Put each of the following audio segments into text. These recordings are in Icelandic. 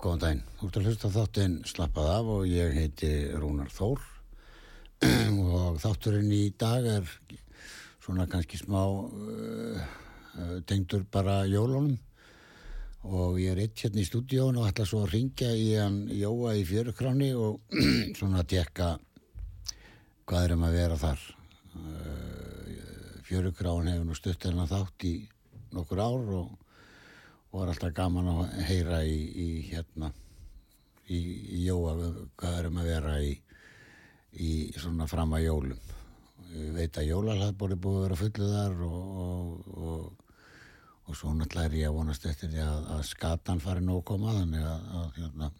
góðan daginn. Þú ert að hlusta þáttinn Slappað af og ég heiti Rúnar Þór og þátturinn í dag er svona kannski smá uh, uh, tengdur bara jólunum og ég er eitt hérna í stúdíón og ætla svo að ringja í hann Jóa í fjörukráni og svona að tekka hvað er um að vera þar. Uh, Fjörukrán hefur nú stutt hennar þátt í nokkur ár og og var alltaf gaman að heyra í, í hérna í, í jóa hvað erum að vera í, í svona fram að jólum. Ég veit að jólalhaðbor er búið að vera fullu þar og, og, og, og svo náttúrulega er ég að vonast eftir því að, að skatan fari nóg koma þannig að, að, hérna,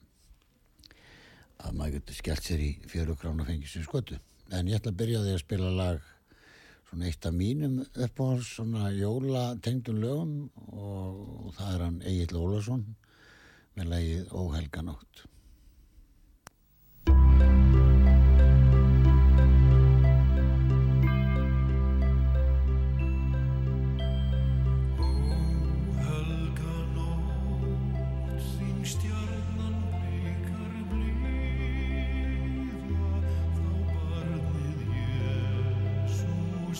að maður getur skellt sér í fjörugrána fengið sér skotu en ég ætla að byrja því að spila lag svona eitt af mínum upp á svona jólatengdum lögum og það er hann Egil Ólarsson með lagið Óhelganótt. Dauða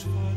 Jesus.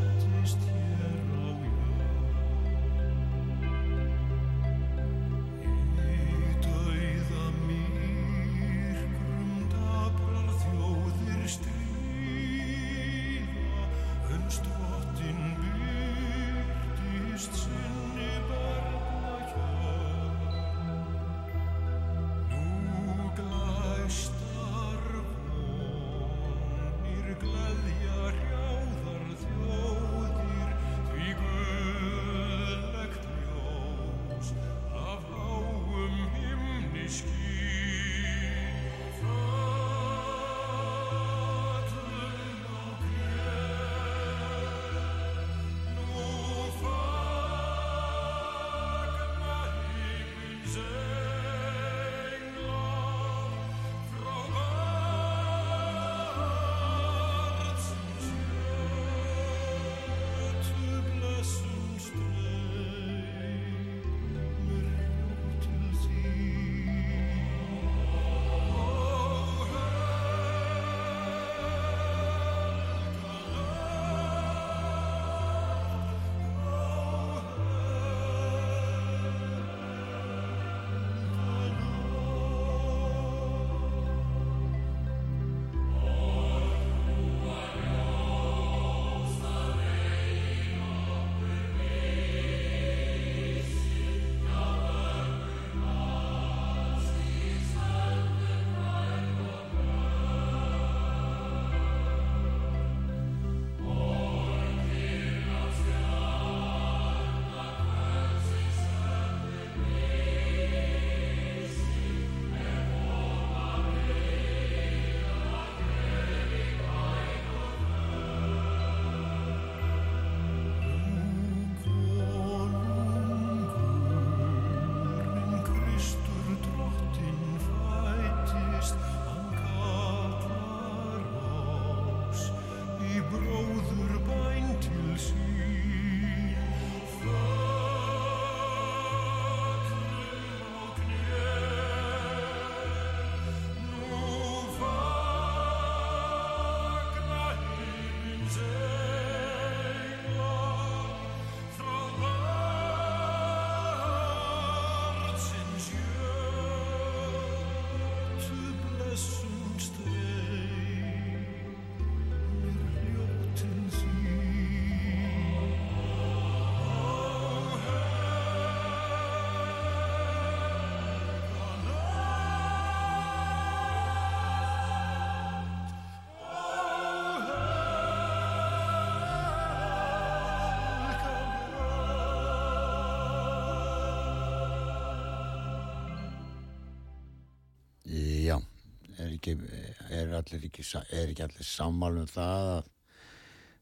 er, ekki, er ekki allir sammálum það að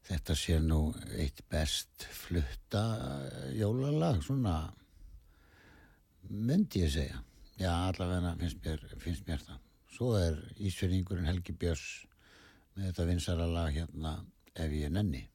þetta sé nú eitt best flutta eh, jólalag svona myndi ég segja. Já allavega finnst mér, finnst mér það. Svo er Ísveringurinn Helgi Björns með þetta vinsara lag hérna ef ég nenni.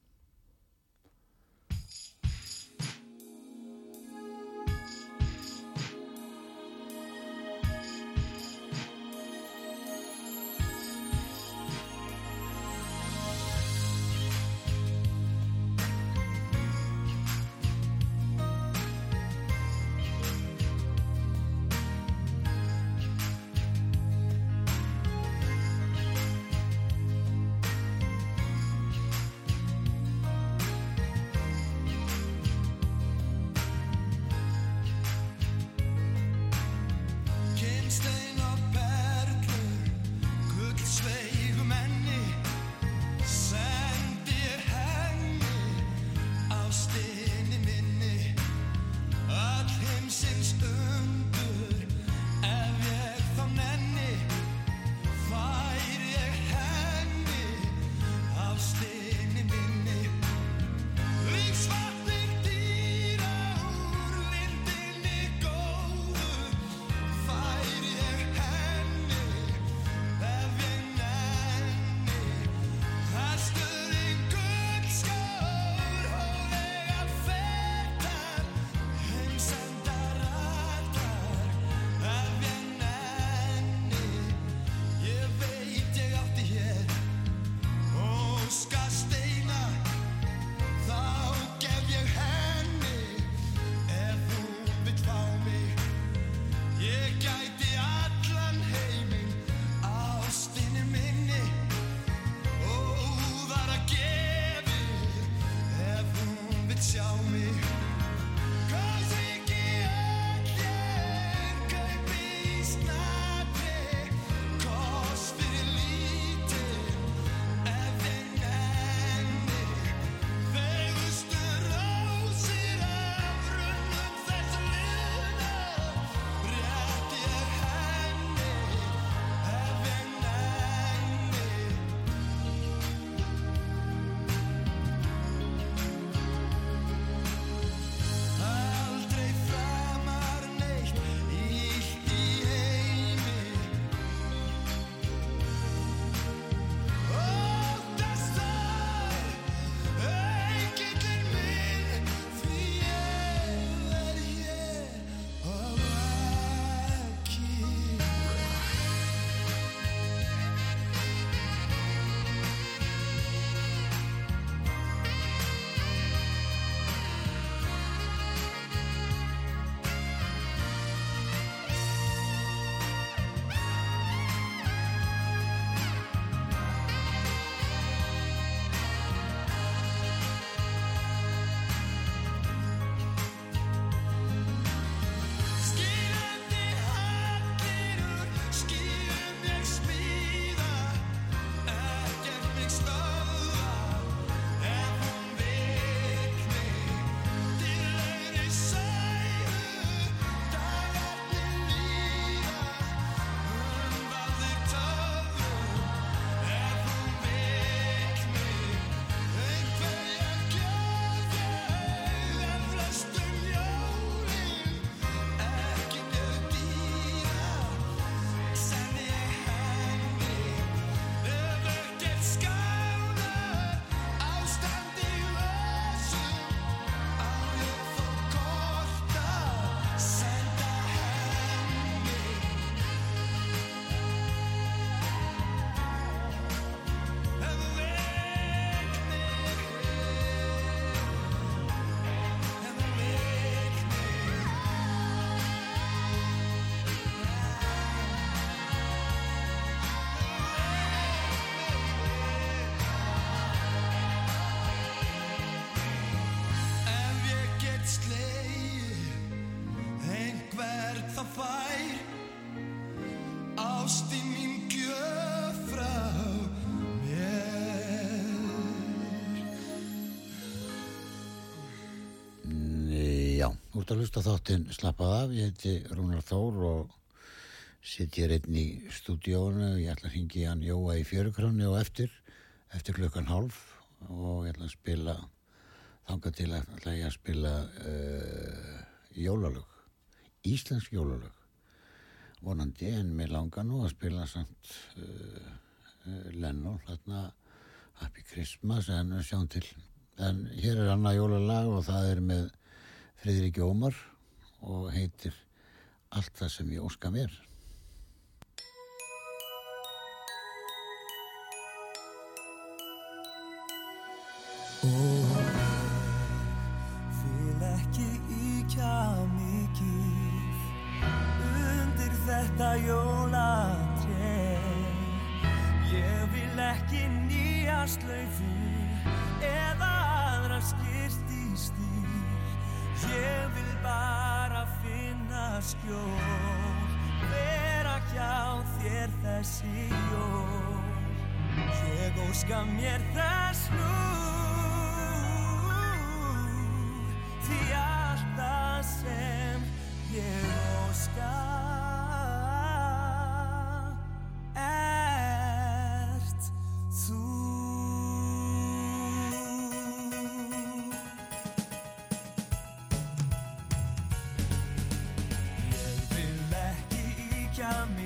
ert að hlusta þáttinn slappað af, ég heiti Rúnar Þór og sitt ég reynn í stúdíónu, ég ætla að ringi hann Jóa í fjörukránni og eftir, eftir klukkan hálf. Og ég ætla að spila, þanga til að ætla ég að spila uh, jólalög, íslensk jólalög, vonandi en mér langa nú að spila samt uh, uh, Lennon, þarna Happy Christmas en sjáum til. En hér er annað jólalag og það er með Friðrik Jómar og heitir Allt það sem ég óska mér. Óska mér þess nú Því allt það sem ég óska Ert þú. Ég vil ekki íkja mikið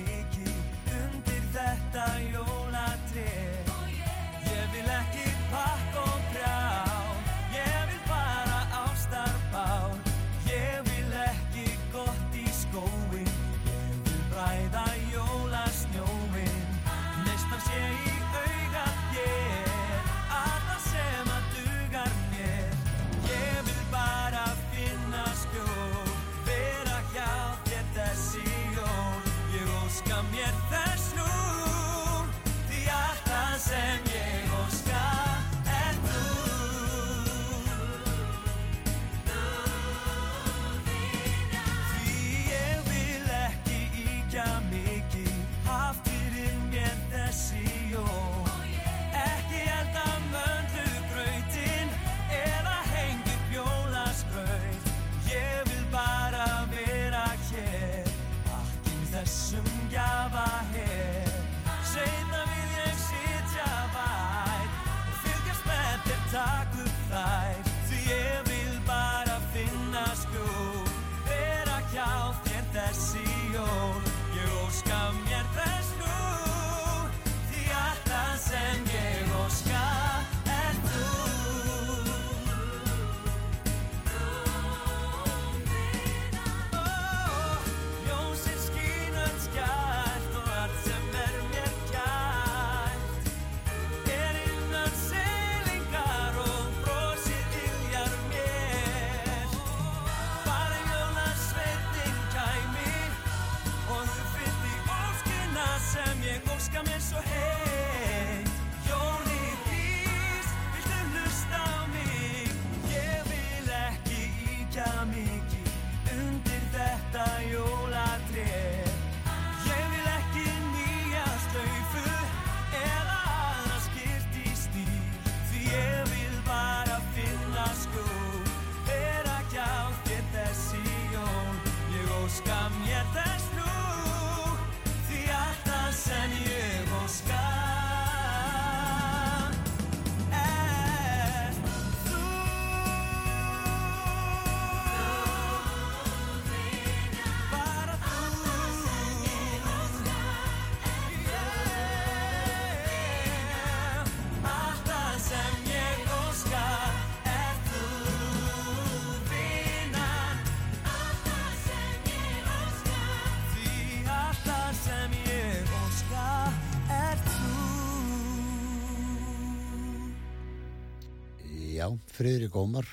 Já, Friðrik Ómar,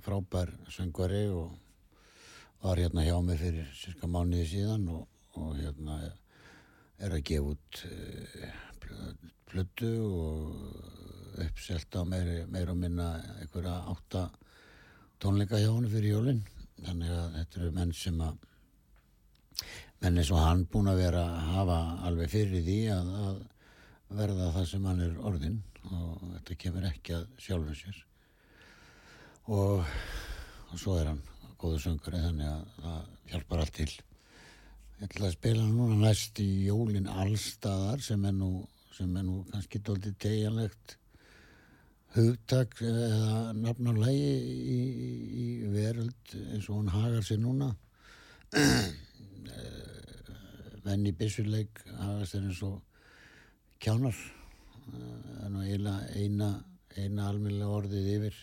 frábær söngvari og var hérna hjá mig fyrir cirka mánuði síðan og, og hérna er að gefa út uh, plötu og uppselt á meiri, meira og minna einhverja átta tónleika hjá hann fyrir jólinn þannig að þetta eru menn sem að menn eins og hann búin að vera að hafa alveg fyrir því að, að verða það sem hann er orðinn og þetta kemur ekki að sjálfum sér og, og svo er hann góður söngari þannig að það hjálpar allt til. Ég ætla að spila núna næst í Jólin Allstaðar sem er nú, sem er nú kannski doldið tegjanlegt hugtak eða nafn á lægi í, í, veröld eins og hún hagar sér núna. Menn í byssuleik hagar sér eins og kjánar það er nú eina, eina almjölega orðið yfir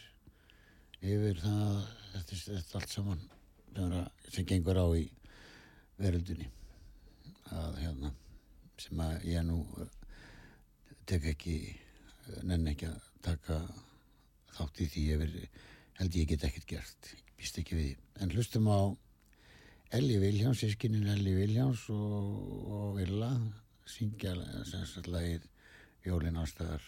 yfir það þetta, þetta allt saman sem, er að, gengur á í veröldunni að hérna sem að ég nú eh, tek ekki eh, nenn ekki að taka þátt í því yfir held ég get ekkert gert. Býst ekki við en hlustum á Elli Viljáns, sískinin Elli Viljáns og, og Villa syngja sem sagt lagið Jólin ástæðar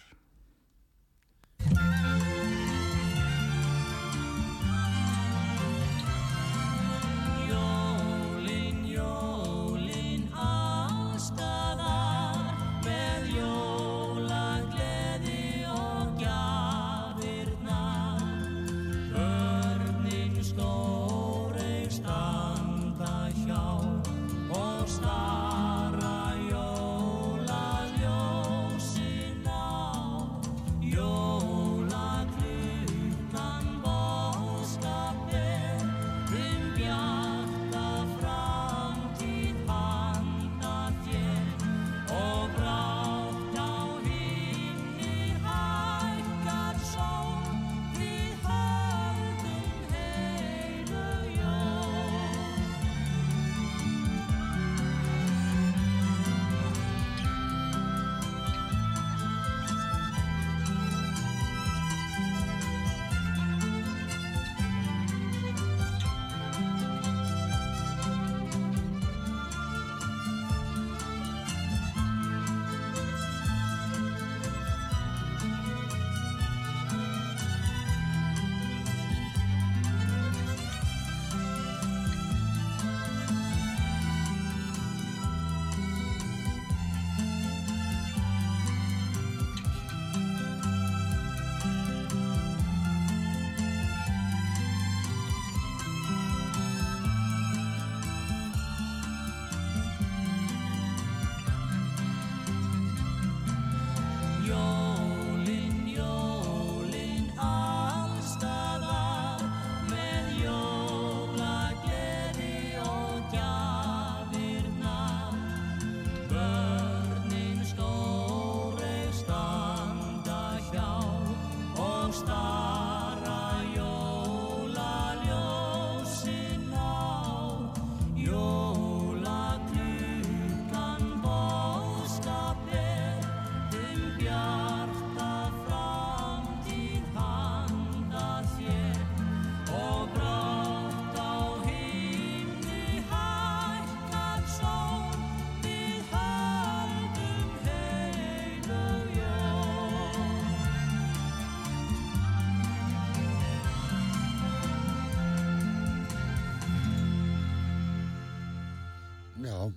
Já,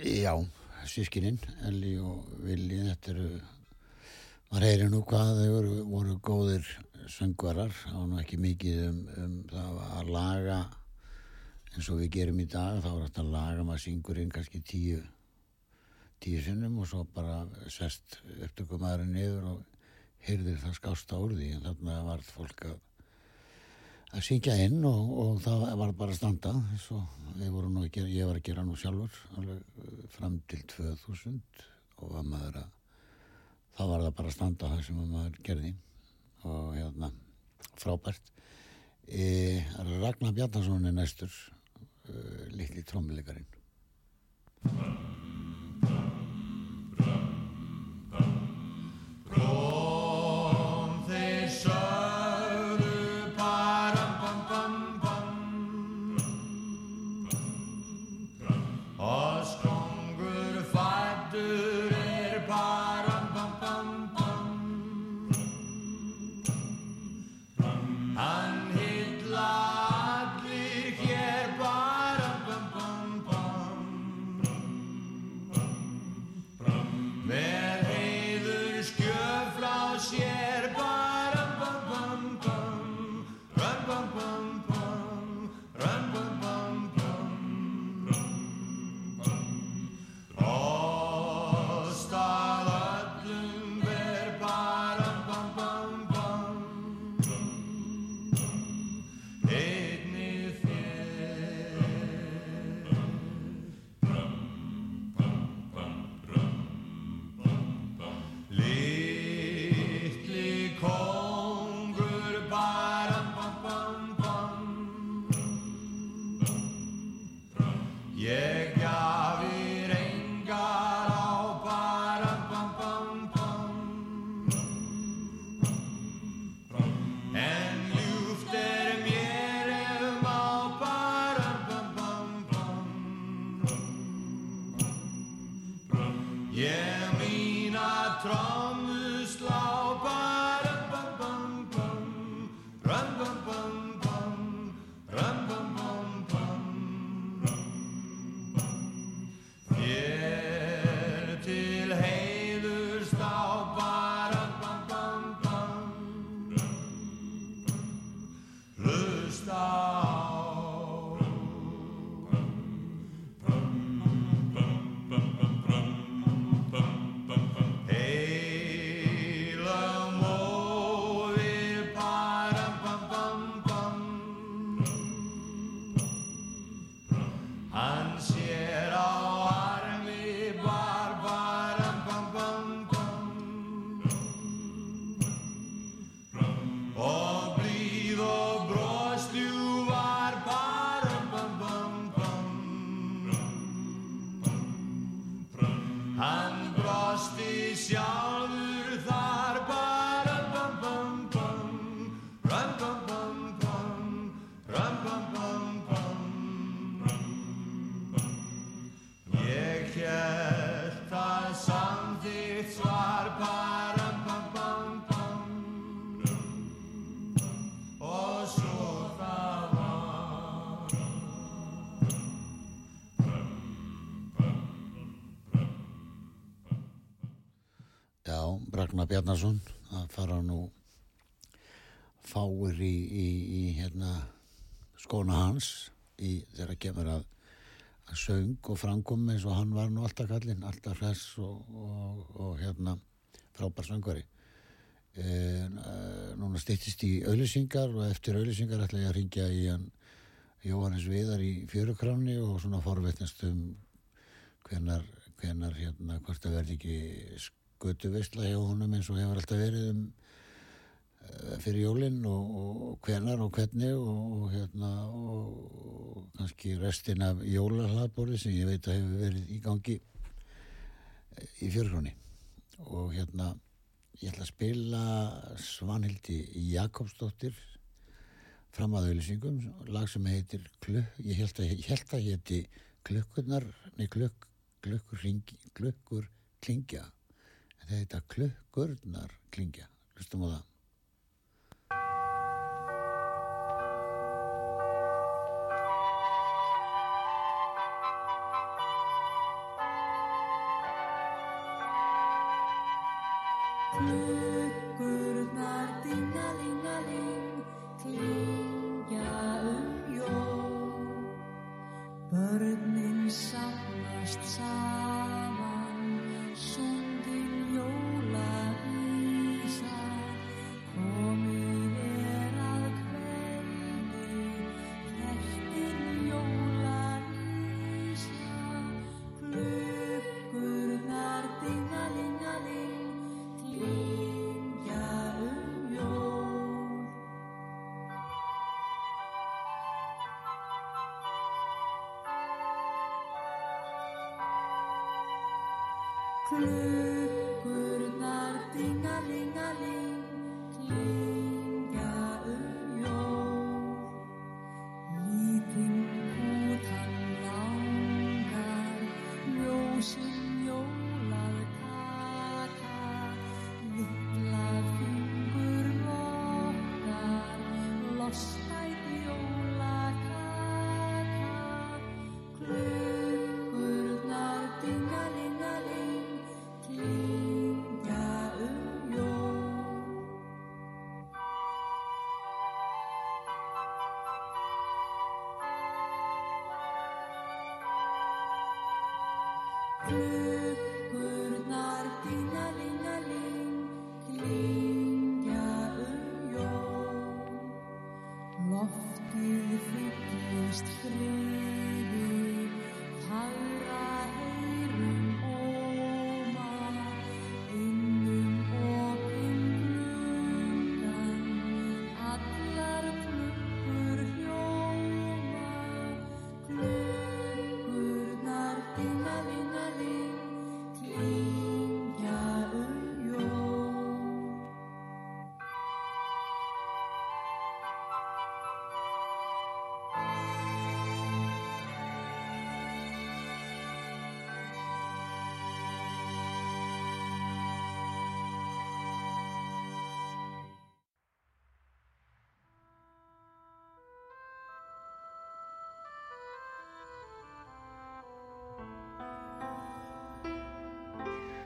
já, sískinin, Elli og Villi, þetta eru, maður heyri nú hvað þau voru, voru góðir söngvarar, var nú ekki mikið um, um það að laga eins og við gerum í dag, þá er þetta að laga, maður syngur inn kannski tíu, tíu sinnum og svo bara sest upptökumæðurinn niður og heyrðir það skásta úr því, en þarna varð fólk að að syngja inn og, og það var bara að standa að gera, ég var að gera nú sjálfur alveg uh, fram til 2000 og var maður að þá var það bara að standa það sem maður gerði og hérna frábært. E, Ragnar Bjarnason er næstur uh, litli trómuleikarin Ragnar Bjarnason að fara nú fáir í, í, í hérna, skóna hans í, þegar kemur að, að söng og framkom eins og hann var nú alltaf kallinn, alltaf hress og, og, og hérna frábær söngvari. En, uh, núna styttist í auðlýsingar og eftir auðlýsingar ætla ég að ringja í hann Jóhannes Viðar í fjörukráni og svona forvetnast um hvenar, hvenar hérna hvort það verði ekki skötu veistla hjá honum eins og hefur alltaf verið um uh, fyrir jólinn og, og hvenar og hvernig og, hérna og, kannski restin af jólahlaðborði sem ég veit að hefur verið í gangi eh, í fjörukráni og hérna ég ætla að spila Svanhildi Jakobsdóttir fram að auðlýsingum lag sem heitir Klukk ég held að, ég held að heiti Klukkurnar nei klukk, klukkur, hringi, klukkur klingja heita Klukkurnar klingja. Hlustum á það Klukkurnar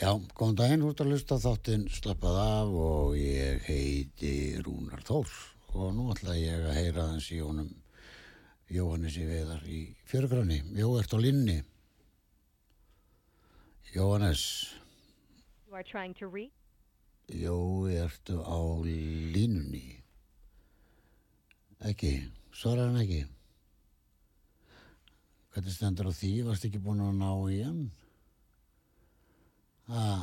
Já, góðan daginn, þú ert að hlusta á þáttinn slappað af og ég heiti Rúnar Þór og nú ætla ég að heyra þess í honum Jóhannes í veðar í fjörgrunni. Jó, ert á linni. Jóhannes, You are trying to reach. jó, ertu á línunni. Ekki, svarar hann ekki. Hvernig stendur á því? Varst ekki búin að ná í hann? Ah,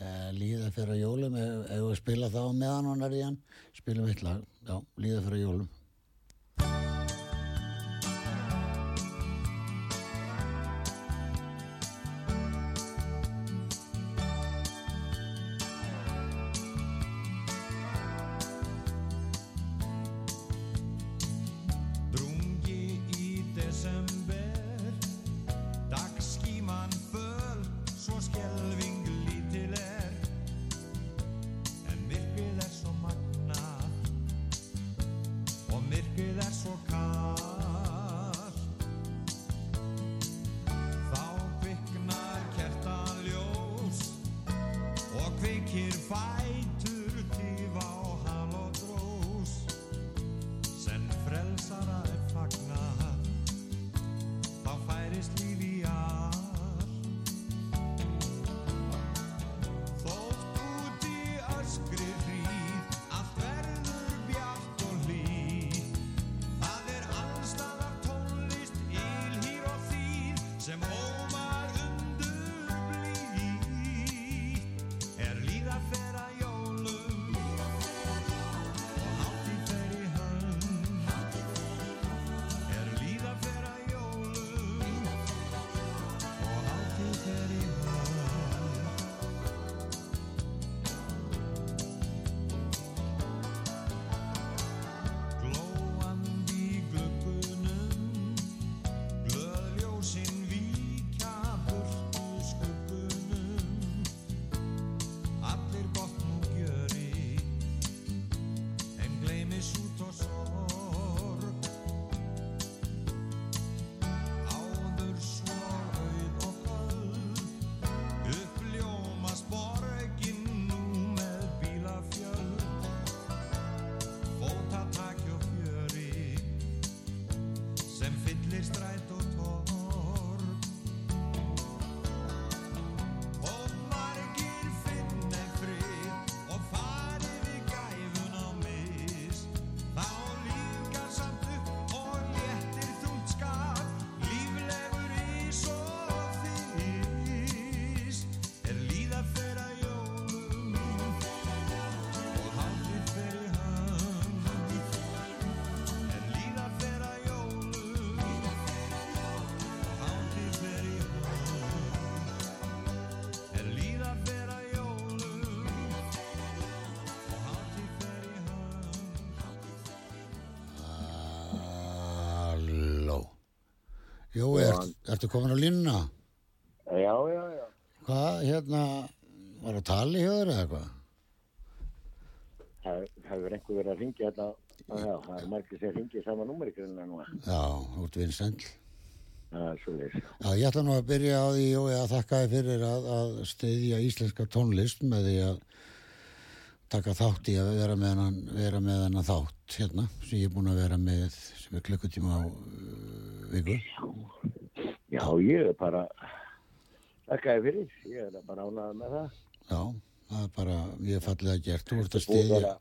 eh, líða fyrir jólum, ef við spila þá meðan hann er í hann, spilum eitt lag, já, líða fyrir jólum. Jó, ert, ertu komin á línuna? Já, já, já. Hvað, hérna, var að tala í höður eða hvað? Það það hefur einhver verið að ringja þetta. Já, það er margir sem ringja í sama númeri grunna núna. Já, út. Það er svo leys. Já, ég ætla nú að byrja á því og að þakka þið fyrir að, að styðja íslenska tónlist með því að taka þátt í að vera með hennan, vera með hennan þátt hérna sem ég er búin að vera með sem er klukkutíma á uh, viku. Já, ég er bara, þakkaði fyrir. Ég er bara ánægð með það. Já, það er bara, ég er fallið að gert. Þú ert að að vera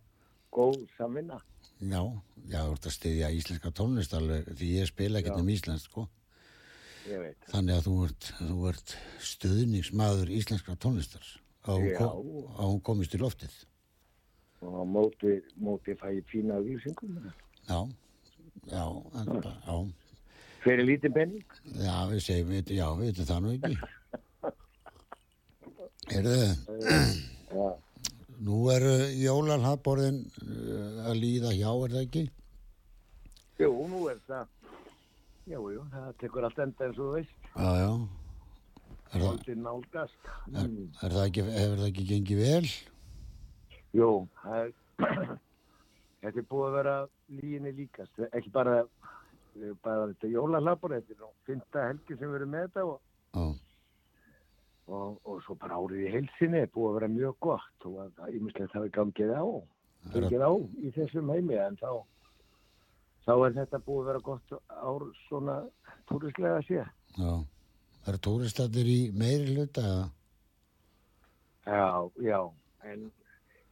góð samvinna. já, já, þú ert að styðja íslenska tónlist alveg því ég spila ekkert Já. um íslensk, sko. Ég veit. Þannig að þú ert, þú ert stuðningsmaður íslenska tónlistar á hún, Já. hún komist í loftið. Og á móti, móti fæ ég fína vísingum. Já, já, en, bara- já, Fyrir lítið penning. já, við segjum, við, já, við veitum það nú ekki. Erðu, nú eru jólalhaðborðin uh, að líða hjá, er það ekki? jú, nú er það. Jú, jú, það tekur allt enda eins og þú veist. Já, já. Er það, er, er það ekki, hefur það ekki gengið vel? Jú, það er, þetta er búið að vera líginni líkast. Ekki bara, bara þetta jólalapur, þetta er nú fynda helgi sem við erum með þetta og Já, og, og svo bara árið í heilsinni er búið að vera mjög gott og að ímislegt hafi gangið á gangið á í þessum heimi en þá þá er þetta búið að vera gott ár svona túrislega að sé Já. Það eru túristatir í meiri hluta? Já, já, en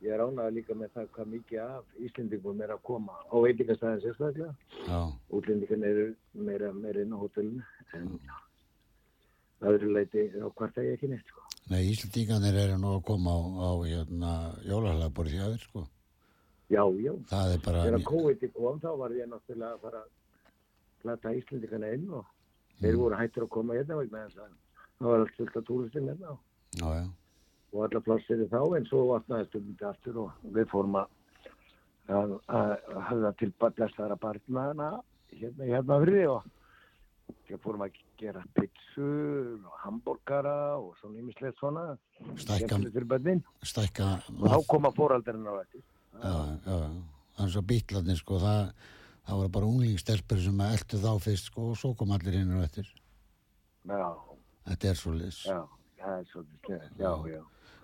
ég er ánægð líka með það hvað mikið af Íslendingum er að koma á veitingastæðin sérstaklega. Útlendingan eru meira, meira inn á hótelinu, en öðru leiti á hvart það ég ekki neitt, sko. nei, Íslandingarnir eru nú að koma á, á hérna, jólahlaðbúrið hjá þér, sko. Já, já, Það er bara, þegar COVID kom þá var ég náttúrulega að fara að plata Íslendingana inn og þeir voru hættir að koma hérna vegna það var allt fullt af túristin hérna já, já, og alla plássir þá en svo vatnaðist um þetta aftur og við fórum að höfða til blestaðara barnaðana hérna hérna fyrir og fórum að gera pizzu og hambúrgara og svona ímislegt svona. Stækka, stækka, og þá koma fóraldarinn á þetta já, já, það er svo bítlarnir, sko, það, það voru bara unglingstelpur sem eldu þá fyrst, sko, og svo kom allir hinn og eftir. já, Þetta er svo lis. já, það er svolítið slemt já, já,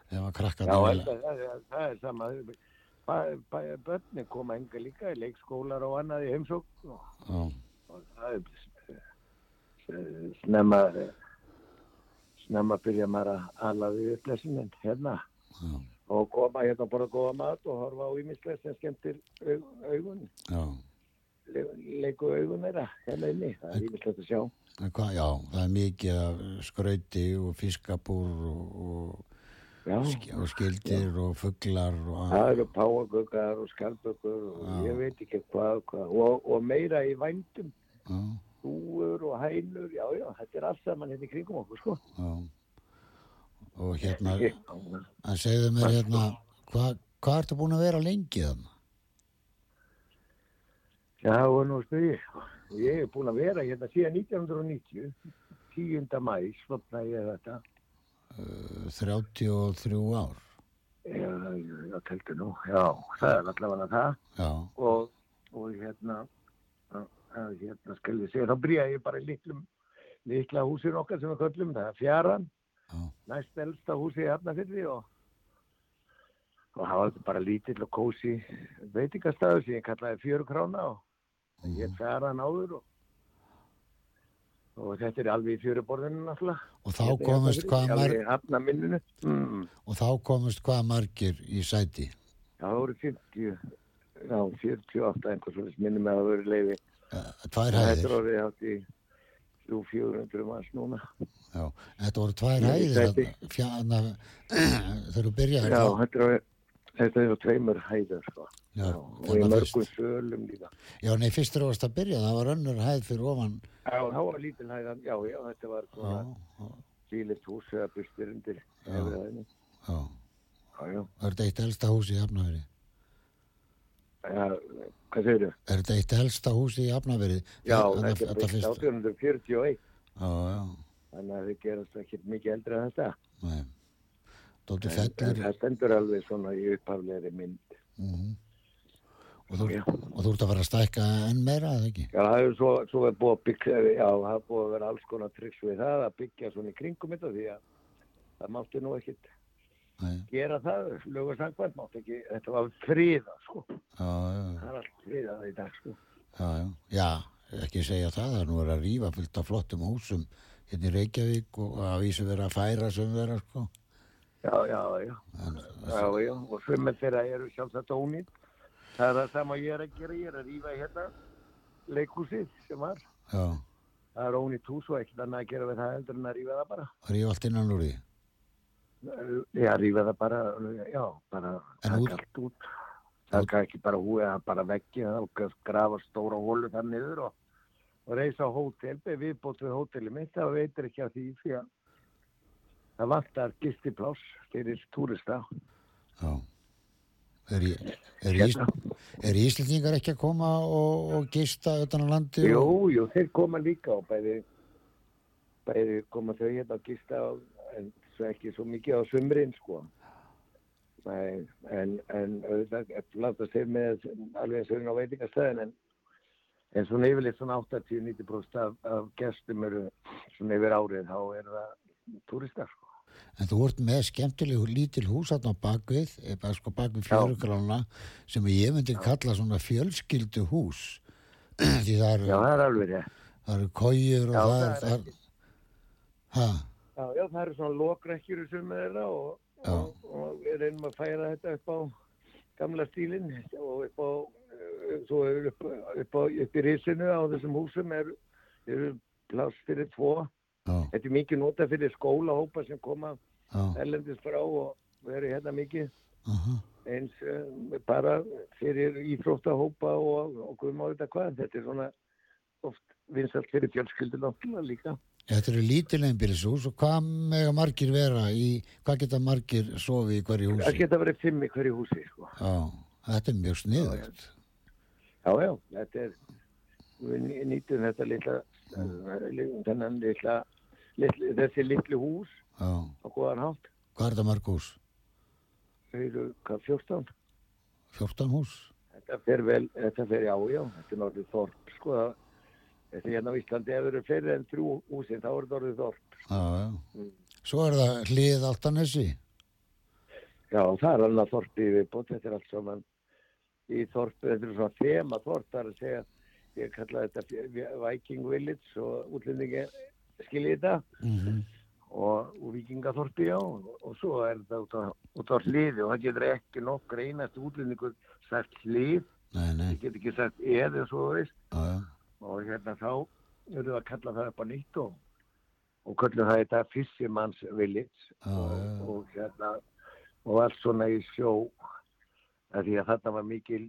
Ef að krakka já, það það, er sama. Börnin koma enga líka í leikskólar og annað í heimsókn og það er snemma snemma byrja maður að ala við upplesinin hérna. Já, og koma hérna og borða góða mat og horfa á ímislegt sem skemmtir aug, augun le, leiku augun þeirra hérna inni, það er ímislegt að sjá. En Hvað, já, það er mikið skrauti og fiskabúr og, og, og skildir og fuglar og það eru páaguggar og skarböggur og Já. ég veit ekki hvað, hvað og, og meira í vændum já, húur og hænur, já, já, þetta er allt saman hérna í kringum okkur, sko. já. Og hérna, Já, en segðu mér hérna, hvað hva ertu búin að vera lengi þannig? það var nú spyrir, ég er búin að vera hérna síðan 1990, 10. mæ, slopnaði ég þetta, 33 ár. já, já, teltu nú, já, það er allavega það. Og, og hérna, að, hérna, skal ég segja, þá byrjaði ég bara í litlum, litla húsin okkar sem við köllum, það er fjaran, já, næst elsta húsi í Hafnafyrði og og það var bara lítill og kósi veitingastæður sem ég kallaði fjöru krána og ég færa hann áður og, og þetta er alveg í fjöruborðinu náttúrulega. Og þá Hérna komist Hafnarfirði, hvað alveg marg, í hafnaminninu mm. og þá komist hvað margir í sæti? það voru 50 já 48 einhvers svona minnum að það voru leiði Tvær þetta er hæðir, orðið átt í 300-400 manns núna. Já, þetta voru tvær Í hæðir fjana, þegar þú byrjaði já þetta er, þetta er á tveimur hæður sko. já, og í mörgum fyrst, sölum líka. Já, nei, fyrst þú varst að byrja, það var önnur hæð fyrir ofan, Já, þá var lítil hæðan, já, já, þetta var svona já, sílist hús eða bustur undir hæðinni. já, Já, er þetta eitt elsta hús í Hafnaveri? já, hvað segir þau? Er þetta eitt elsta hús í Hafnaveri? Já, þetta er fyrsta. 1841, Já, já, þannig að þið gerast ekki mikið eldri en þetta. nei, en fellir, það stendur alveg svona í upphaflegri mynd. mhm. Og, þú, og þú ert að fara að stækka enn meira, eða ekki? Já, það er svo, svo er búið að byggja, já, það er búið að vera alls konar triks við það að byggja svona í kringum þetta því að það mátti nú ekkit Nei, gera það, lögur sangvænt mátti ekki, þetta var friða, sko. já, já, Það er allt friðað í dag, sko. já, já, já, ekki segja það, það er nú verið að rífa fullt af flottum húsum hérna í Reykjavík og að vísu verið að færa sem þeirra, sko. Já, já, já. En, Já, já, og svömmið þeirra eru sjálfsagt ónýtt. Það er það sem ég er að gera, ég er að rífa hérna leikhúsið sem var. já, Það er ónýtt hús og ekkert annað að gera við það heldur en að rífa það bara. rífa allt innan úr því. Já, rífa það bara, já, bara taka allt út. Taka ekki bara húið, það bara veggi og grafa stóra hólu þar niður og, og reysa hótel, viðbót við hóteli mitt, það veitir ekki af því því að það vantar gistipláss fyrir túrista. Já. Er, er, Hérna. er Íslendingar ekki að koma og, og gista utan á landi? Jú, Og, jú, þeir koma líka og bæði, bæði koma þau hérna að gista en svo ekki svo mikið á sumrin, sko. Nei, en, en auðvitað, láta sér með alveg og inn á veitingastæðin, en, en svona yfirleitt svona 80-90% af, af gestum eru svona yfir árið, þá eru það túristar, sko. En þú ert með skemmtilegu lítil hús á bakvið, eða sko bakvið fjörugrána sem ég myndi kalla svona fjölskyldu hús. Því það eru, Já, það er alveg rétt. það eru kójur og Já, það, það er, er það er, ha, Já, já, það eru svona lokrekkjur sem þeirra og, Já. og, og við reynum að færa þetta upp á gamla stílinn og upp á, eh, svo er upp, upp, á, upp í risinu á þessum húsum er, eru pláss fyrir tvo. Þetta er mikið nota fyrir skólahópa sem koma já, erlendis frá og veru hérna mikið aha, eins uh, bara fyrir íþróttahópa og, hvað má þetta hvað. Þetta er svona oft vinsalt fyrir fjölskyldur náttúrulega líka. Þetta eru lítil einbýlishús og hvað mega margir vera í, hvað geta margir sofi í hverju Það húsi? geta verið fimm í hverju húsi, sko. Já, þetta er mjög sniðugt. Já, já, þetta er, við ný- nýtum þetta litla, þennan litla, litla, þessi litlu hús Já, á góðan hátt. hvað er þetta mörg hús? Þau eru, hvað, 14? 14 hús? Þetta fer vel, þetta fer já, já, þetta er náttúrulega þorp, sko. það- Þetta er hérna á Íslandi, ef það eru fleiri en þrjú húsin, þá er þetta orðið þorp. Já, já. Mm. Svo er það hlið Altanesi. Já, það er alveg þorp í viðbót, þetta er allt saman í þorp, þetta er svona þema þorp, það er að segja, ég kalla þetta Viking Village og útlendingi skiljið þetta. Mm og, og vikingaþorpi já og, og svo er þetta út á, út á hliði og það getur ekki nokkur einast útlendingur sagt hlið, það getur ekki sagt eða svo veist. Já, og hérna þá við að kalla það upp á nýtt og, og kallum það þetta Fisherman's Village Já, og, hérna og allt svona í sjó. Því að þetta var mikil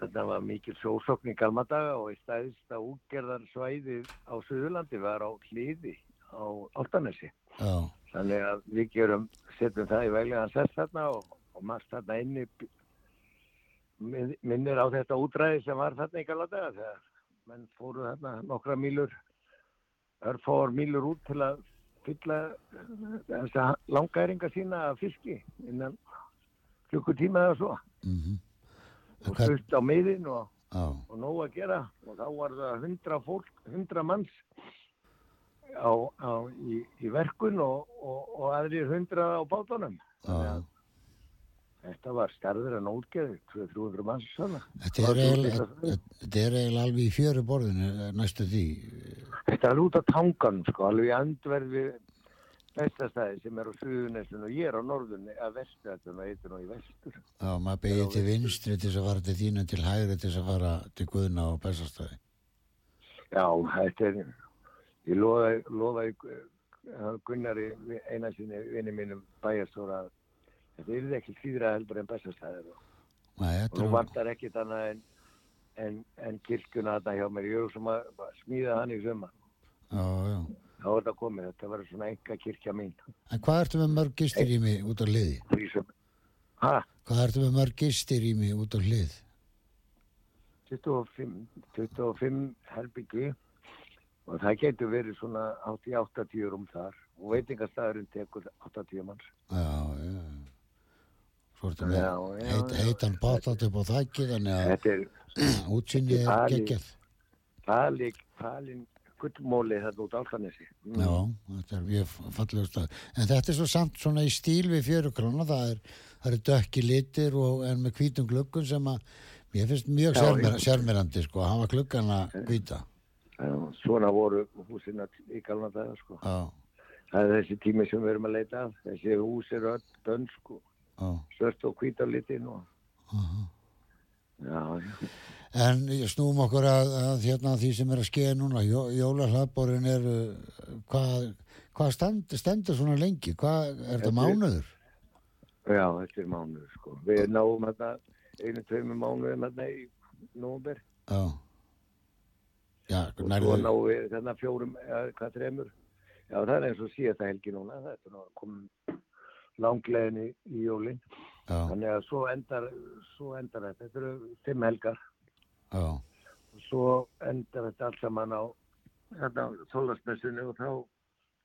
þetta var mikil sjósokn í galmadaga og í stæðista útgerðarsvæði á Suðurlandi var á hliði á Áltanesi já, þannig að við gerum, setjum það í veglegan sess þarna og, og margt þarna inni minn- minnir á þetta útræði sem var þarna í galmadaga þegar menn fóru þarna nokkra mílur örfáar mílur út til að fylla þessa langæringa sína af fiski innan klukkutíma eða svo. Mhm, En og stutt á miðin og, og nóg að gera. Og þá var það hundra fólk, hundra manns á, á, í, í verkun og, og, og aðrir hundra á bátunum. Að þetta var starður en útgeði 200-300 manns. Þetta er eiginlega þetta er eiginlega alveg í fjöru borðinu eh, næstu því. Þetta er út á tangan, sko, alveg í andverði bestastæði sem er á suðunessun og ég er á norðunni að þetta og eitthvað í vestur. Já, maður begið til vinstri til þess að fara til þínu til hægri til þess að fara til Guðna og Bessastæði. Já, þetta er, ég lofaði, lofaði uh, Gunnari eina sinni vinni mínum bæjarstóra þetta er ekki síðra heldur en bestastæðir og þetta er vantar ekkit annað en, en, en kirkjuna þarna hjá mér. Ég er sem að smíða hann í sumar. Já, já. Þá er þetta komið, þetta verður svona enga kirkja mín. En hvað ertu með mörg gistirými út á hliði? Hvað ertu með mörg gistirými út á hlið? 25, 25 herbyggi og það getur verið svona 80-80 um þar og veitingastæðurinn tekur 80 manns. Já, já. Svo heit, já. heitan bátat upp á þækki þannig að Þetta er útsinni er Gullmóli þarna út álfanesi. Mm. Já, þetta er mjög fallega stað. En þetta er svo samt svona í stíl við fjörukrána, það er, það eru dökki litir og en með hvítum gluggun sem að mér finnst mjög Já, sérmer, sérmerandi sko, að hafa gluggana hvíta. Já, svona voru húsina í galna daga sko. Já, Það er þessi tími sem við erum að leita af. Þessi hús eru öll dönsk og já. svört og hvíta litin og já, já. En snúum okkur að, að hérna, því sem er að skeða núna, Jó, jólahlaðborinn er, uh, hvað, hvað stend, stendur svona lengi? Hvað, er þetta er- mánuður? Já, þetta er mánuður sko. Við náum þetta einu, tveimur mánuðum þetta í nómber Já. Já, og nærðu, náum við þarna fjórum, hvað þreymur. Já, það er eins og síðasta helgi núna. Þetta er komum langlegin í, í jólinn. Þannig að svo endar, svo endar þetta. Þetta eru fimm helgar. Já, Og svo endar þetta allt saman á þetta þólasmessunni og þá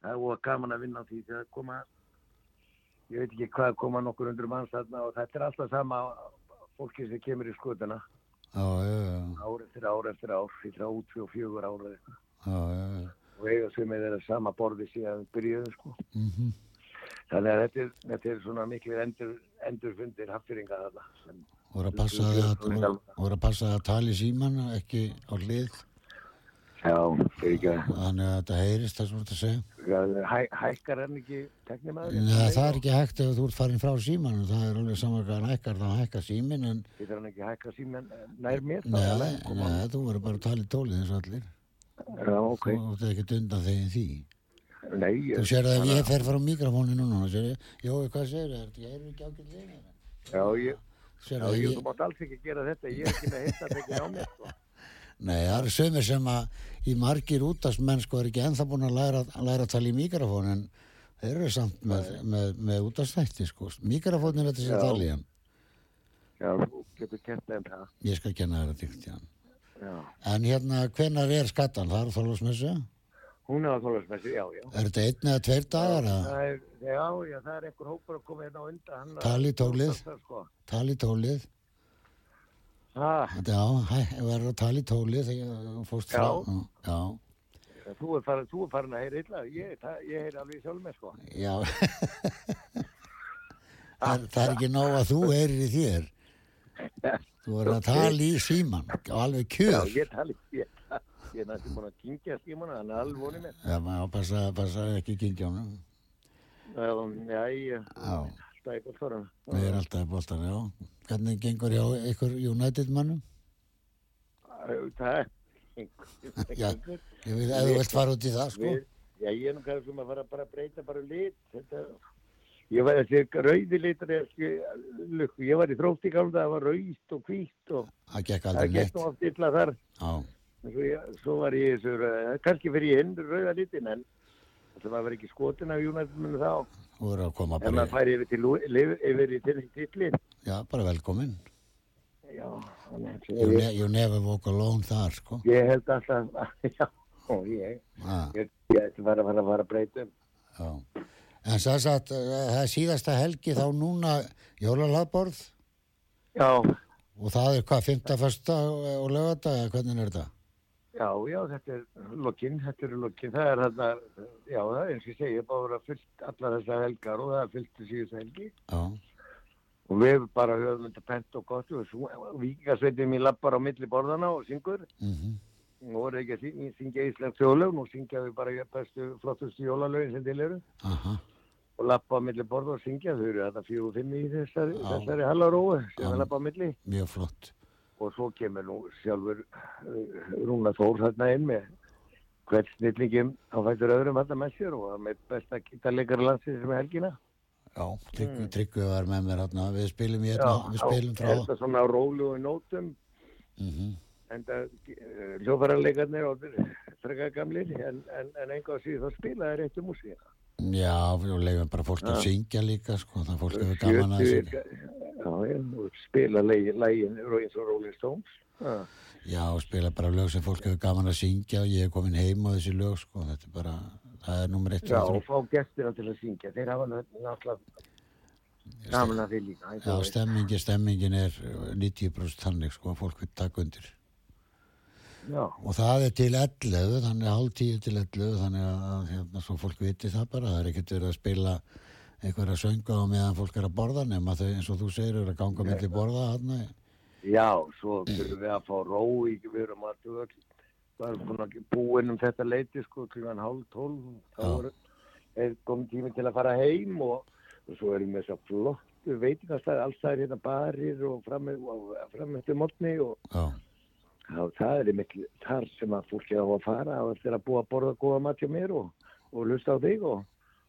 það er óa gaman að vinna á því þegar koma ég veit ekki hvað koma nokkur undur manns þarna og þetta er alltaf sama fólki sem kemur í skutuna ár eftir ár eftir ár í þrjá út og fjögur ára já, já, já. og eiga sem er þeirra sama borði síðan byrjuðu sko. Mm Þannig að þetta er, þetta er svona miklu endur, endurfundir haffyringa þarna. sem- voru að passa að, að passa að tala í síman ekki á hlið Já, að þannig að þetta heyrist það þú ert að segja að hæ, hækkar hann ekki teknimaður? Nei, það er ekki hægt ef þú ert farin frá síman það er alveg saman hvað hann hækkar þá hækkar símin en Getur hann ekki hækka síman nær mér? Nei, Nei, nei, þú verður bara að tala í tólið eins og allir. Já, ok. Þú ert ekki undan þegin því. Nei, ég, Þú sér að ef ég fer frá mikrofónu núna, þá sér ég, Jói, hvað það? Þetta er ekki þig? já, ég, Sér já, að ég, ég, þú mátt alls ekki gera þetta. Ég er ekki með hitt að tekja á mér, sko. nei, það eru sömur sem að í margir útastmenn sko er ekki ennþá búin að læra, læra að tala í mikrofónu en þeir eru samt með, með, með útastætti sko. Mikrofónu er þetta sem tala í hann. Já, þú getur kent með það. Ég skal kenna þér að dýrt, já. Já. En hérna, hvenar er skattan? Það er þólasmessu? Hún er að þólasmessu, já, já. Er þetta einn eða tveir dagar? er, já, já, það er einhver hópur að koma hérna á undan. Tala í tólið. Sko. Tala í tólið? Þetta, já, hæ, ég verður að tala í tólið þegar þú fórst frá. Já, þú er farin, þú er farin að heyra illa. Ég, ég heyri alveg sjálf með, sko. já. það, er- það er ekki nóg að þú heyrir í þér. Þú verður að tala í síman og alveg Já, kjör. ég tali, ég, ég er næstum búin að kynkja skímuna, hann er alveg vonið með. Já, maður passa, passa ekki kingjónum. Já, ég, er gott fyrir hann. við erum alltaf í boltan, já. Hvernig gengur hjá ykkur United mannum? Það er, Já, ég vil, ef þú vilt fara út í það, sko. Við, já, ég er nú kannski um að fara bara að breyta bara lit. Þetta, ég var þessi rauði litur, ég, ég var í þrótt í gamla, það var rauðt og hvítt og Það gekk nú oft illa þar. Já, Svo, ég, svo var ég þessu, rauða- kannski fyrir ég hinn rauða litin, en það var ekki skotin af Júnættuminu þá. En maður færi yfir, til, yfir, í til titlin. já, bara velkomin. Já, ég, you never walk alone þar, sko. ég held alltaf, já, ég, ætti bara að fara að breyta um. Já. En svo að það er síðasta helgi þá núna jólalagborð Já, og það er hvað, fymta, fyrsta og lögata, eða hvernig er þetta? Já, já, þetta er lokinn, þetta eru lokinn, það er þarna, já, það er eins og ég segi, ég bara fyllt allar þessar helgar og það er fyllt síðust helgi. Já, og við bara höfum þetta pent og gott og vikingasveitin mín lappar á milli borðana og syngur. Mhm, og voru ekki að syngja, syngja íslensk þjóðlög, nú syngja við bara bestu, flottustu jólalögin sem til eru. Aha, og lappa á milli borða og syngja, þau eru þetta fjögur og fimm í þessari, þessari hallaróu sem við lappa á milli. Mjög flott. Og svo kemur nú sjálfur uh, Rúna Þór þarna inn með hvert snillingum á fættur öðrum þarna með sér og með besta gítarleikara landsins sem er helgina. Já, Tryggvi, Tryggvi var með mér hérna, við spilum hérna, við spilum frá, Þetta svona á rólu og nótum mhm, en það hljófararleikarnir og frekar gamlir en, en, en einhvað síðan þá spilaði réttu músík. Já, við leifum bara fólk að syngja líka, sko, það fólk hefur gaman að syngja. Já, og spila lægin eins og Rolling Stones. Já. Já, spila bara lög sem fólk hefur gaman að syngja og ég er komin heim á þessi lög, sko, þetta er bara, það er nummer eitt, Já, og fá gestina til að syngja. Þeir hafa náttúrulega gaman að því líka. Já, stemmingin, stemmingin er 90% þannig, sko, fólk vil taka undir. Já, Og það er til 11, þannig að hálf tíu til 11, þannig að hérna, svo fólk viti það bara, það er ekkert verið að spila einhverja sönga á meðan fólk er að borða nema þau eins og þú segir eru að ganga milli borða þarna. já, svo þurfum við að fá ró í, við erum að duga, það er búin að búin um þetta leiti, sko, klíðan hálf tólf, þá komið tími til að fara heim og, og svo erum við þess að flottu veitingastæði, alls það er hérna barir og fram, og fram eftir mótni og Já, það er einmitt þar sem að fólki á að fara og eftir að búa að borða góða mat hjá mér og, og lusta á þig og,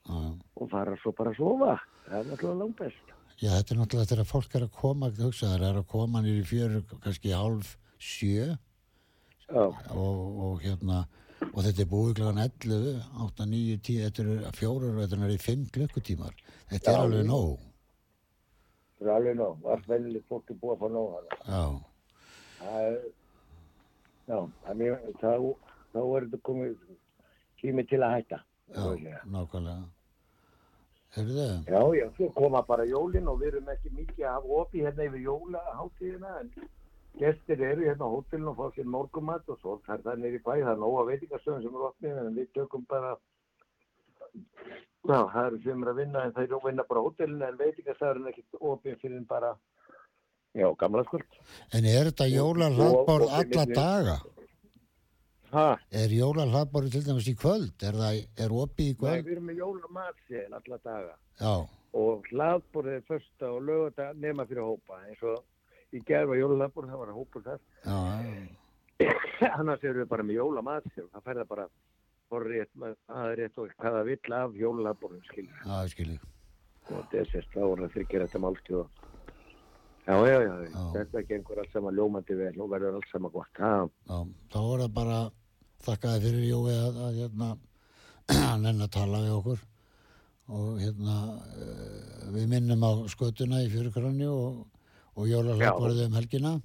já. og fara svo bara að sofa. Það er náttúrulega langt best. Já, þetta er náttúrulega þegar fólk er að koma, það er að koma nýri fjör kannski hálf sjö og, og hérna, og þetta er búið kláðan 11, 8, 9, 10, þetta eru fjórar og þetta er í 5 klukkutímar. Þetta er Já. alveg nóg. það er alveg nóg. Allt venilegt fólk er búið að fá nóg. Já, Það er, já, þannig þá, þá er þetta komið tími til að hætta. já, nákvæmlega. Heyrðu, Já, já, svo koma bara jólin og við erum ekki mikið að hafa opið hérna yfir jólaháttíðina en gestir eru hérna á hótelinu og fá sér morgumat og svo þar það nýri bæ, það er nóga veitingastöðum sem eru opnið en við tökum bara Já, það eru sem er að vinna en það eru að vinna bara á hótelinu en veitingastæðurinn er ekkert opið fyrir bara já, gamla skuld En er þetta jólahlaðborð og- og- alla daga? Ha, Er jólahlaðborð til dæmis í kvöld? Er það, er opið í Nei, kvöld? við erum með jólamatsél alla daga. Já, og hlaðborðið er första og lögata nema fyrir hópa. Eins og í gerð var jólahlaðborð, það var hópur þar. Já, já, annars erum við bara með jólamatsél það færða bara það er rétt og hvað það vill af jólahlaðborðum skilur já, skilji. og þetta er þá er það þryggir þetta málstjóð já, já, já, Já. þetta gengur allt saman ljómandi vel og verður allt saman gott. Já, þá er það bara þakkaði fyrir Jói að, að hérna hann enn að tala við okkur. Og hérna uh, við minnum á skötuna í fjörukranni og, og jólahlaðborðið um helgina.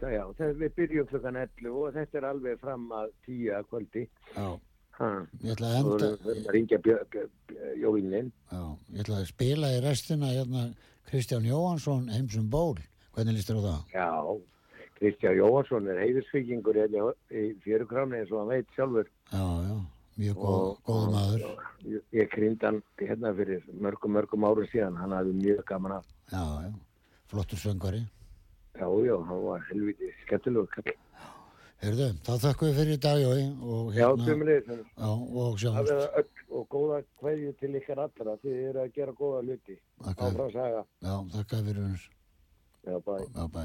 já, já, þegar við byrjum klukkan 11 og þetta er alveg fram að 10 að kvöldi. Já, ha, ég ætla að enda, við verðum að ringja jólinn já, ég ætla að spila í restina hérna Kristján Jóhansson heimsum ból. Hvernig líst þér á það? Já, Kristján Jóhansson er heiðursvíkingur hérna í fjörukráni eins og hann veit sjálfur. Já, já, mjög góð, góð maður. Ég, ég krýndi hann hérna fyrir mörgum, mörgum árum síðan. Hann hafði mjög gaman af. Já, já, flottur söngvari. Já, já, hann var helviti skemmtilegur kall. Heyrðu, þá þakkum við fyrir í dag, Jói, og hérna, já, og Það sjáumst. Og góða kveðju til ykkar allra. Þið eru að gera góða hluti. Þakka, Áfram saga. já, þakkaði fyrir. Já, bæ. Já, bæ.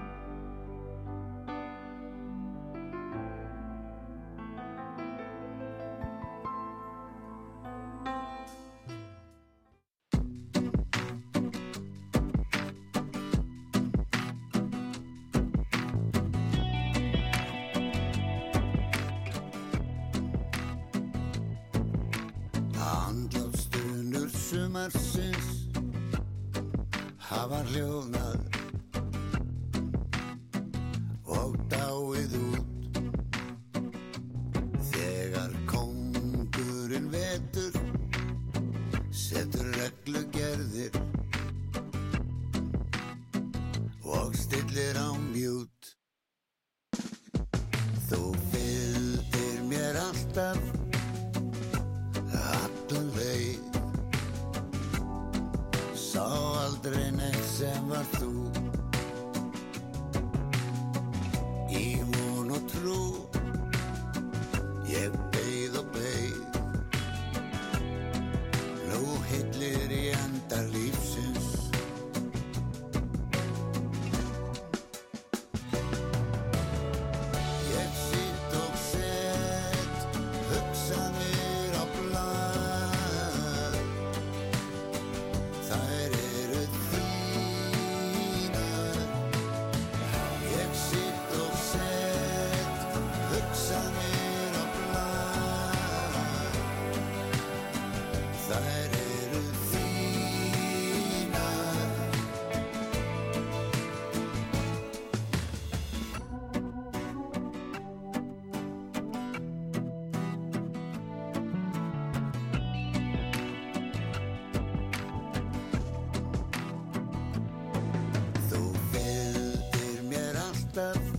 mér